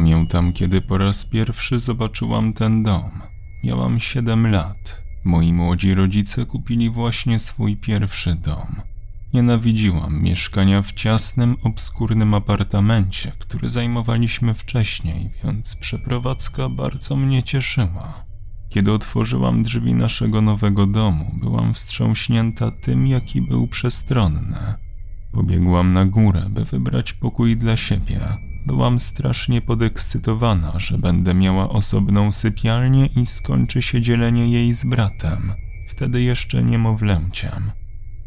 Pamiętam, kiedy po raz pierwszy zobaczyłam ten dom. Miałam 7 lat. Moi młodzi rodzice kupili właśnie swój pierwszy dom. Nienawidziłam mieszkania w ciasnym, obskurnym apartamencie, który zajmowaliśmy wcześniej, więc przeprowadzka bardzo mnie cieszyła. Kiedy otworzyłam drzwi naszego nowego domu, byłam wstrząśnięta tym, jaki był przestronny. Pobiegłam na górę, by wybrać pokój dla siebie. Byłam strasznie podekscytowana, że będę miała osobną sypialnię i skończy się dzielenie jej z bratem, wtedy jeszcze niemowlęciem.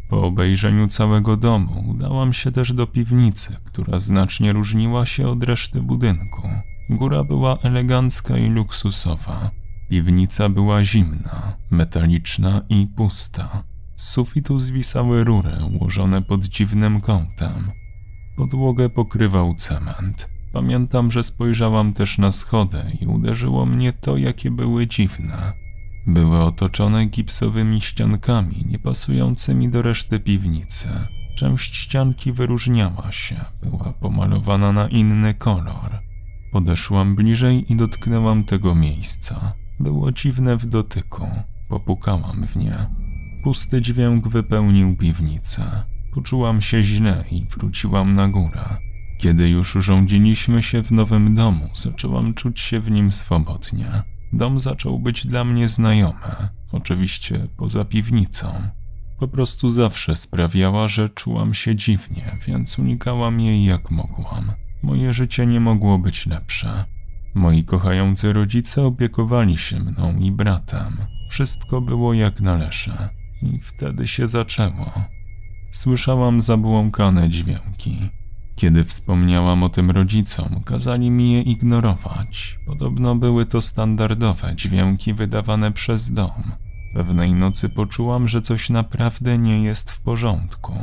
Po obejrzeniu całego domu udałam się też do piwnicy, która znacznie różniła się od reszty budynku. Góra była elegancka i luksusowa. Piwnica była zimna, metaliczna i pusta. Z sufitu zwisały rury ułożone pod dziwnym kątem. Podłogę pokrywał cement. Pamiętam, że spojrzałam też na schody i uderzyło mnie to, jakie były dziwne. Były otoczone gipsowymi ściankami, niepasującymi do reszty piwnicy. Część ścianki wyróżniała się, była pomalowana na inny kolor. Podeszłam bliżej i dotknęłam tego miejsca. Było dziwne w dotyku. Popukałam w nie. Pusty dźwięk wypełnił piwnicę. Poczułam się źle i wróciłam na górę. Kiedy już urządziliśmy się w nowym domu, zaczęłam czuć się w nim swobodnie. Dom zaczął być dla mnie znajomy, oczywiście poza piwnicą. Po prostu zawsze sprawiała, że czułam się dziwnie, więc unikałam jej jak mogłam. Moje życie nie mogło być lepsze. Moi kochający rodzice opiekowali się mną i bratem. Wszystko było jak należy. I wtedy się zaczęło. Słyszałam zabłąkane dźwięki. Kiedy wspomniałam o tym rodzicom, kazali mi je ignorować. Podobno były to standardowe dźwięki wydawane przez dom. Pewnej nocy poczułam, że coś naprawdę nie jest w porządku.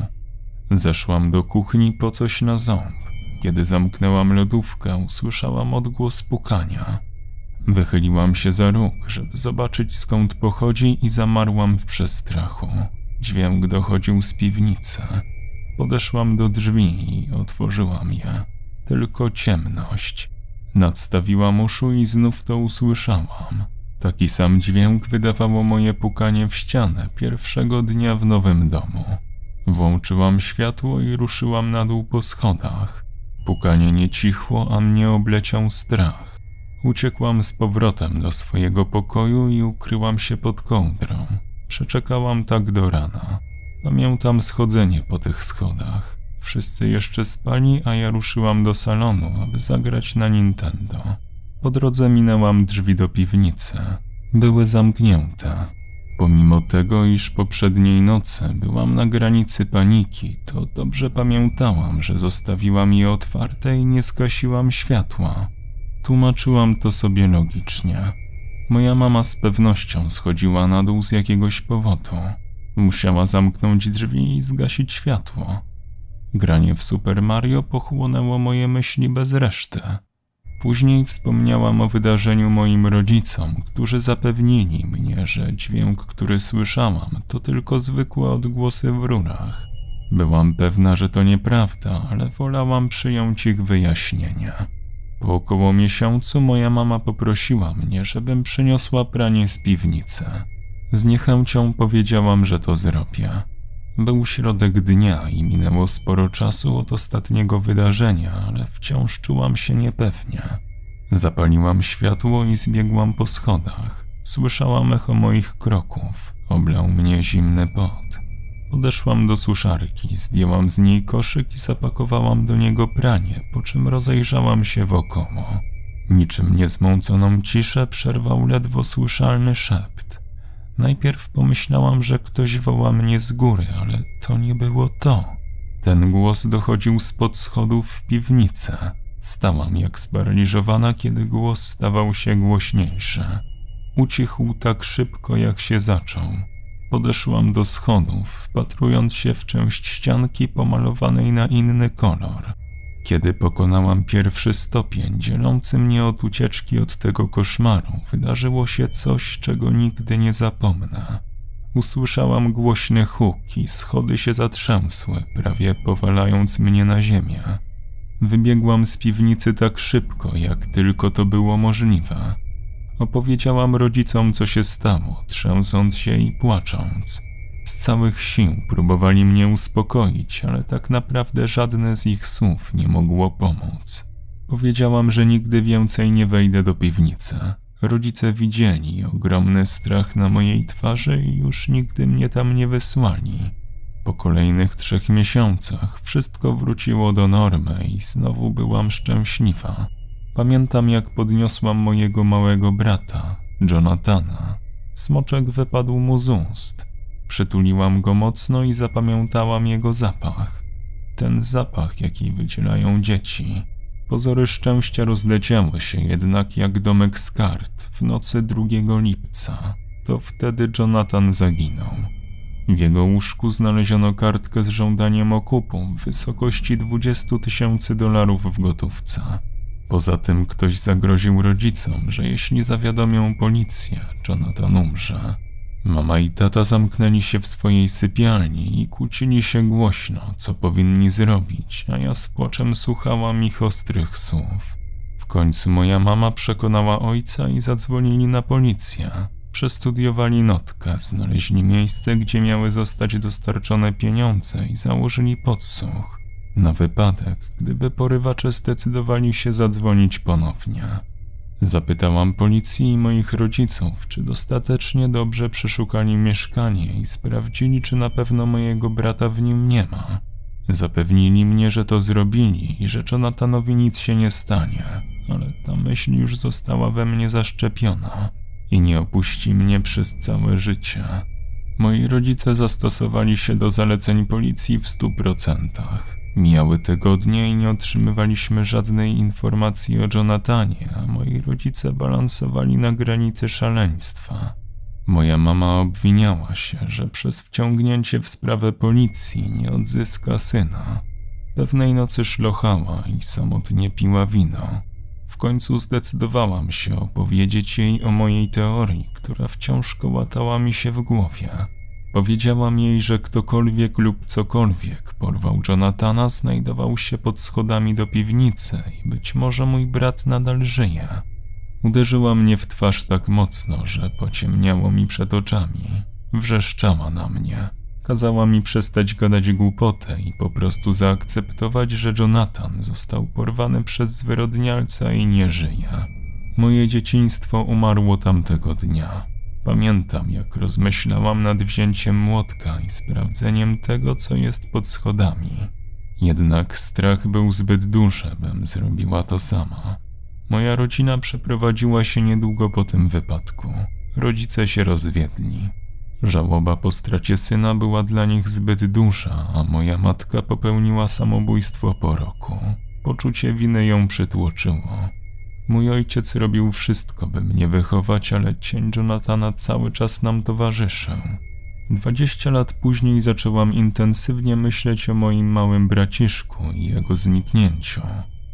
Zeszłam do kuchni po coś na ząb. Kiedy zamknęłam lodówkę, usłyszałam odgłos pukania. Wychyliłam się za róg, żeby zobaczyć skąd pochodzi i zamarłam w przestrachu. Dźwięk dochodził z piwnicy. Podeszłam do drzwi i otworzyłam je. Tylko ciemność. Nadstawiłam uszu i znów to usłyszałam. Taki sam dźwięk wydawało moje pukanie w ścianę pierwszego dnia w nowym domu. Włączyłam światło i ruszyłam na dół po schodach. Pukanie nie cichło, a mnie obleciał strach. Uciekłam z powrotem do swojego pokoju i ukryłam się pod kołdrą. Przeczekałam tak do rana. Pamiętam schodzenie po tych schodach. Wszyscy jeszcze spali, a ja ruszyłam do salonu, aby zagrać na Nintendo. Po drodze minęłam drzwi do piwnicy. Były zamknięte. Pomimo tego, iż poprzedniej nocy byłam na granicy paniki, to dobrze pamiętałam, że zostawiłam je otwarte i nie skasiłam światła. Tłumaczyłam to sobie logicznie. Moja mama z pewnością schodziła na dół z jakiegoś powodu. Musiała zamknąć drzwi i zgasić światło. Granie w Super Mario pochłonęło moje myśli bez reszty. Później wspomniałam o wydarzeniu moim rodzicom, którzy zapewnili mnie, że dźwięk, który słyszałam, to tylko zwykłe odgłosy w rurach. Byłam pewna, że to nieprawda, ale wolałam przyjąć ich wyjaśnienie. Po około miesiącu moja mama poprosiła mnie, żebym przyniosła pranie z piwnicy. Z niechęcią powiedziałam, że to zrobię. Był środek dnia i minęło sporo czasu od ostatniego wydarzenia, ale wciąż czułam się niepewnie. Zapaliłam światło i zbiegłam po schodach. Słyszałam echo moich kroków. Oblał mnie zimny pot. Podeszłam do suszarki, zdjęłam z niej koszyk i zapakowałam do niego pranie, po czym rozejrzałam się wokoło. Niczym niezmąconą ciszę przerwał ledwo słyszalny szept. Najpierw pomyślałam, że ktoś woła mnie z góry, ale to nie było to. Ten głos dochodził spod schodów w piwnicy. Stałam jak sparaliżowana, kiedy głos stawał się głośniejszy. Ucichł tak szybko, jak się zaczął. Podeszłam do schodów, wpatrując się w część ścianki pomalowanej na inny kolor. Kiedy pokonałam pierwszy stopień dzielący mnie od ucieczki od tego koszmaru, wydarzyło się coś, czego nigdy nie zapomnę. Usłyszałam głośny huk i schody się zatrzęsły, prawie powalając mnie na ziemię. Wybiegłam z piwnicy tak szybko, jak tylko to było możliwe. Opowiedziałam rodzicom, co się stało, trzęsąc się i płacząc. Z całych sił próbowali mnie uspokoić, ale tak naprawdę żadne z ich słów nie mogło pomóc. Powiedziałam, że nigdy więcej nie wejdę do piwnicy. Rodzice widzieli ogromny strach na mojej twarzy i już nigdy mnie tam nie wysłali. Po kolejnych trzech miesiącach wszystko wróciło do normy i znowu byłam szczęśliwa. Pamiętam, jak podniosłam mojego małego brata, Jonathana. Smoczek wypadł mu z ust. Przytuliłam go mocno i zapamiętałam jego zapach. Ten zapach, jaki wydzielają dzieci. Pozory szczęścia rozleciały się jednak jak domek z kart w nocy 2 lipca. To wtedy Jonathan zaginął. W jego łóżku znaleziono kartkę z żądaniem okupu w wysokości 20 tysięcy dolarów w gotówce. Poza tym ktoś zagroził rodzicom, że jeśli zawiadomią policję, Jonathan umrze. Mama i tata zamknęli się w swojej sypialni i kłócili się głośno, co powinni zrobić, a ja z płaczem słuchałam ich ostrych słów. W końcu moja mama przekonała ojca i zadzwonili na policję. Przestudiowali notkę, znaleźli miejsce, gdzie miały zostać dostarczone pieniądze i założyli podsłuch. Na wypadek, gdyby porywacze zdecydowali się zadzwonić ponownie. Zapytałam policji i moich rodziców, czy dostatecznie dobrze przeszukali mieszkanie i sprawdzili, czy na pewno mojego brata w nim nie ma. Zapewnili mnie, że to zrobili i że Jonathanowi nic się nie stanie, ale ta myśl już została we mnie zaszczepiona i nie opuści mnie przez całe życie. Moi rodzice zastosowali się do zaleceń policji w stu procentach. Mijały tygodnie i nie otrzymywaliśmy żadnej informacji o Jonathanie, a moi rodzice balansowali na granicy szaleństwa. Moja mama obwiniała się, że przez wciągnięcie w sprawę policji nie odzyska syna. Pewnej nocy szlochała i samotnie piła wino. W końcu zdecydowałam się opowiedzieć jej o mojej teorii, która wciąż kołatała mi się w głowie. Powiedziałam jej, że ktokolwiek lub cokolwiek porwał Jonathana znajdował się pod schodami do piwnicy i być może mój brat nadal żyje. Uderzyła mnie w twarz tak mocno, że pociemniało mi przed oczami. Wrzeszczała na mnie. Kazała mi przestać gadać głupotę i po prostu zaakceptować, że Jonathan został porwany przez zwyrodnialca i nie żyje. Moje dzieciństwo umarło tamtego dnia. Pamiętam, jak rozmyślałam nad wzięciem młotka i sprawdzeniem tego, co jest pod schodami. Jednak strach był zbyt duży, bym zrobiła to sama. Moja rodzina przeprowadziła się niedługo po tym wypadku. Rodzice się rozwiedli. Żałoba po stracie syna była dla nich zbyt duża, a moja matka popełniła samobójstwo po roku. Poczucie winy ją przytłoczyło. Mój ojciec robił wszystko, by mnie wychować, ale cień Jonathana cały czas nam towarzyszył. Dwadzieścia lat później zaczęłam intensywnie myśleć o moim małym braciszku i jego zniknięciu,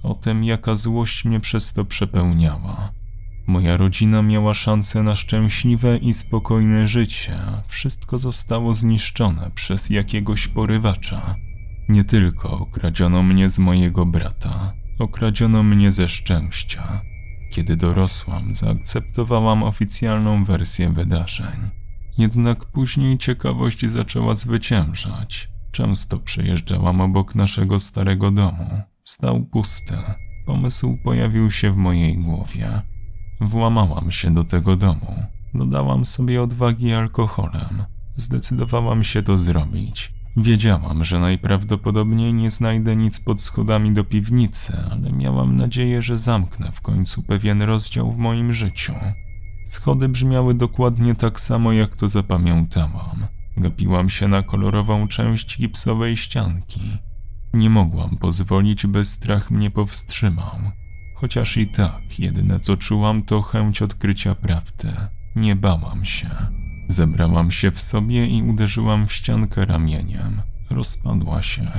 o tym, jaka złość mnie przez to przepełniała. Moja rodzina miała szansę na szczęśliwe i spokojne życie, a wszystko zostało zniszczone przez jakiegoś porywacza. Nie tylko okradziono mnie z mojego brata, Okradziono mnie ze szczęścia. Kiedy dorosłam, zaakceptowałam oficjalną wersję wydarzeń. Jednak później ciekawość zaczęła zwyciężać. Często przejeżdżałam obok naszego starego domu. Stał pusty. Pomysł pojawił się w mojej głowie. Włamałam się do tego domu. Dodałam sobie odwagi alkoholem. Zdecydowałam się to zrobić. Wiedziałam, że najprawdopodobniej nie znajdę nic pod schodami do piwnicy, ale miałam nadzieję, że zamknę w końcu pewien rozdział w moim życiu. Schody brzmiały dokładnie tak samo, jak to zapamiętałam. Gapiłam się na kolorową część gipsowej ścianki. Nie mogłam pozwolić, by strach mnie powstrzymał. Chociaż i tak, jedyne co czułam to chęć odkrycia prawdy. Nie bałam się. Zebrałam się w sobie i uderzyłam w ściankę ramieniem. Rozpadła się.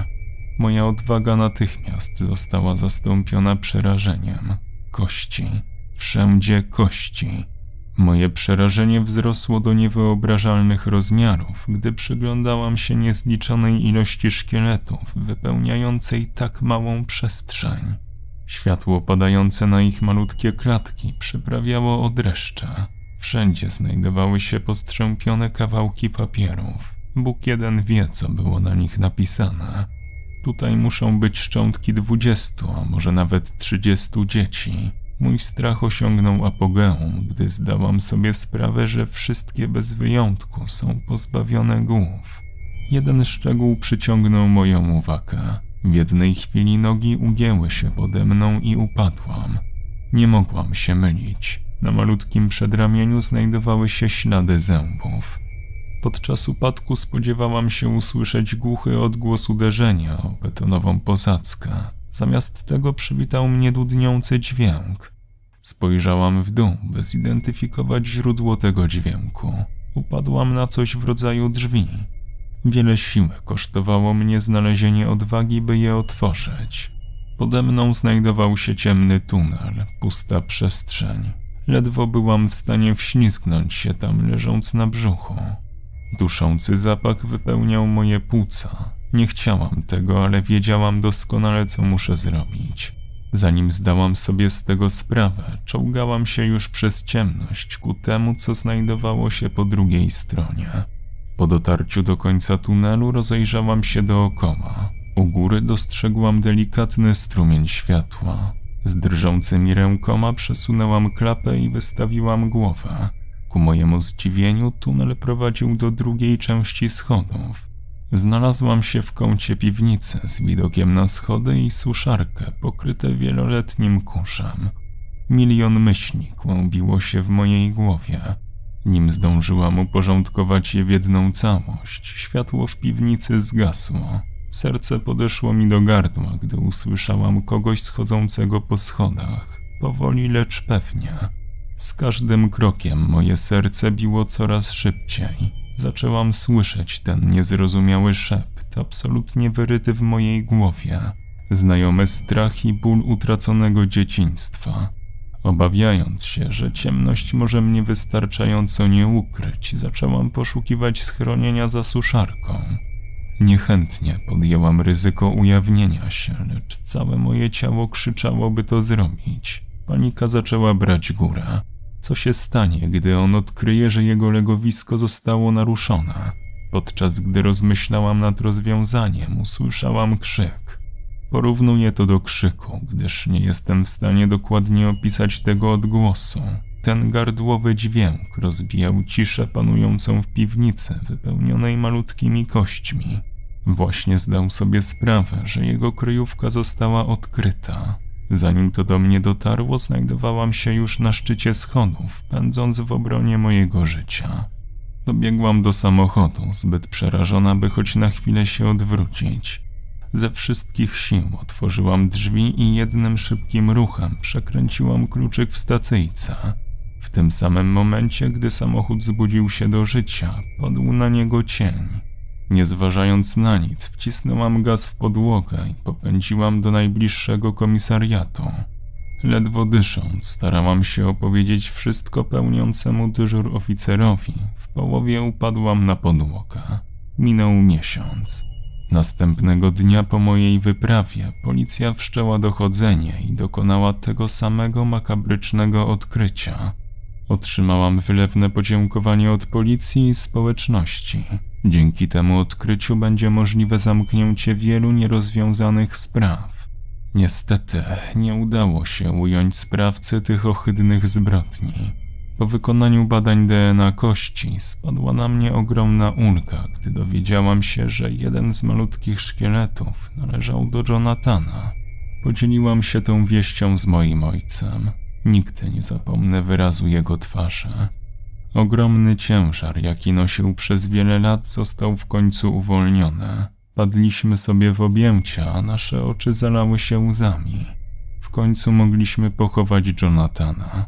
Moja odwaga natychmiast została zastąpiona przerażeniem. Kości. Wszędzie kości. Moje przerażenie wzrosło do niewyobrażalnych rozmiarów, gdy przyglądałam się niezliczonej ilości szkieletów wypełniającej tak małą przestrzeń. Światło padające na ich malutkie klatki przyprawiało od dreszcze. Wszędzie znajdowały się postrzępione kawałki papierów. Bóg jeden wie, co było na nich napisane. Tutaj muszą być szczątki dwudziestu, a może nawet trzydziestu dzieci. Mój strach osiągnął apogeum, gdy zdałam sobie sprawę, że wszystkie bez wyjątku są pozbawione głów. Jeden szczegół przyciągnął moją uwagę. W jednej chwili nogi ugięły się pode mną i upadłam. Nie mogłam się mylić. Na malutkim przedramieniu znajdowały się ślady zębów. Podczas upadku spodziewałam się usłyszeć głuchy odgłos uderzenia o betonową posadzkę. Zamiast tego przywitał mnie dudniący dźwięk. Spojrzałam w dół, by zidentyfikować źródło tego dźwięku. Upadłam na coś w rodzaju drzwi. Wiele siły kosztowało mnie znalezienie odwagi, by je otworzyć. Pode mną znajdował się ciemny tunel, pusta przestrzeń. Ledwo byłam w stanie wślizgnąć się tam leżąc na brzuchu. Duszący zapach wypełniał moje płuca. Nie chciałam tego, ale wiedziałam doskonale, co muszę zrobić. Zanim zdałam sobie z tego sprawę, czołgałam się już przez ciemność ku temu, co znajdowało się po drugiej stronie. Po dotarciu do końca tunelu rozejrzałam się dookoła. U góry dostrzegłam delikatny strumień światła. Z drżącymi rękoma przesunęłam klapę i wystawiłam głowę. Ku mojemu zdziwieniu tunel prowadził do drugiej części schodów. Znalazłam się w kącie piwnicy z widokiem na schody i suszarkę pokryte wieloletnim kurzem. Milion myśli kłębiło się w mojej głowie. Nim zdążyłam uporządkować je w jedną całość, światło w piwnicy zgasło. Serce podeszło mi do gardła, gdy usłyszałam kogoś schodzącego po schodach. Powoli, lecz pewnie. Z każdym krokiem moje serce biło coraz szybciej. Zaczęłam słyszeć ten niezrozumiały szept, absolutnie wyryty w mojej głowie. Znajomy strach i ból utraconego dzieciństwa. Obawiając się, że ciemność może mnie wystarczająco nie ukryć, zaczęłam poszukiwać schronienia za suszarką. Niechętnie podjęłam ryzyko ujawnienia się, lecz całe moje ciało krzyczało, by to zrobić. Panika zaczęła brać górę. Co się stanie, gdy on odkryje, że jego legowisko zostało naruszone? Podczas gdy rozmyślałam nad rozwiązaniem, usłyszałam krzyk. Porównuję to do krzyku, gdyż nie jestem w stanie dokładnie opisać tego odgłosu. Ten gardłowy dźwięk rozbijał ciszę panującą w piwnicy wypełnionej malutkimi kośćmi. Właśnie zdał sobie sprawę, że jego kryjówka została odkryta. Zanim to do mnie dotarło, znajdowałam się już na szczycie schodów, pędząc w obronie mojego życia. Dobiegłam do samochodu, zbyt przerażona, by choć na chwilę się odwrócić. Ze wszystkich sił otworzyłam drzwi i jednym szybkim ruchem przekręciłam kluczyk w stacyjce. W tym samym momencie, gdy samochód zbudził się do życia, padł na niego cień. Nie zważając na nic, wcisnęłam gaz w podłogę i popędziłam do najbliższego komisariatu. Ledwo dysząc, starałam się opowiedzieć wszystko pełniącemu dyżur oficerowi. W połowie upadłam na podłogę. Minął miesiąc. Następnego dnia po mojej wyprawie policja wszczęła dochodzenie i dokonała tego samego makabrycznego odkrycia. Otrzymałam wylewne podziękowanie od policji i społeczności. Dzięki temu odkryciu będzie możliwe zamknięcie wielu nierozwiązanych spraw. Niestety nie udało się ująć sprawcy tych ohydnych zbrodni. Po wykonaniu badań DNA kości spadła na mnie ogromna ulga, gdy dowiedziałam się, że jeden z malutkich szkieletów należał do Jonathana. Podzieliłam się tą wieścią z moim ojcem. Nigdy nie zapomnę wyrazu jego twarzy. Ogromny ciężar, jaki nosił przez wiele lat, został w końcu uwolniony. Padliśmy sobie w objęcia, a nasze oczy zalały się łzami. W końcu mogliśmy pochować Jonathana.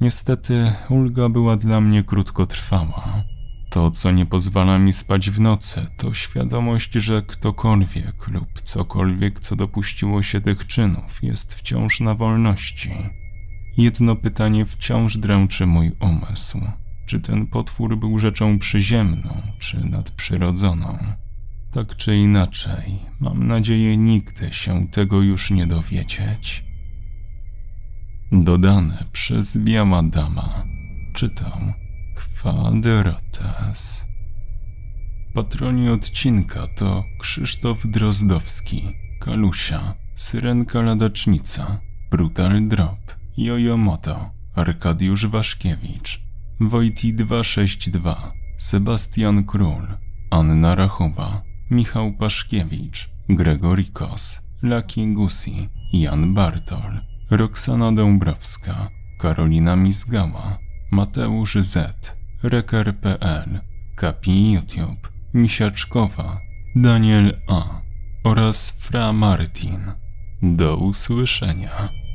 Niestety, ulga była dla mnie krótkotrwała. To, co nie pozwala mi spać w nocy, to świadomość, że ktokolwiek lub cokolwiek, co dopuściło się tych czynów, jest wciąż na wolności. Jedno pytanie wciąż dręczy mój umysł. Czy ten potwór był rzeczą przyziemną, czy nadprzyrodzoną? Tak czy inaczej, mam nadzieję nigdy się tego już nie dowiedzieć. Dodane przez Biała Dama. Czytał Kwadrates. Patroni odcinka to Krzysztof Drozdowski, Kalusia, Syrenka Ladacznica, Brutal Drop, Jojo Moto, Arkadiusz Waszkiewicz, Wojti 262, Sebastian Król, Anna Rachowa, Michał Paszkiewicz, Gregory Kos, Laki Gusi, Jan Bartol, Roxana Dąbrowska, Karolina Mizgała, Mateusz Z, Reker.pl, Kapi YouTube, Misiaczkowa, Daniel A oraz Fra Martin. Do usłyszenia.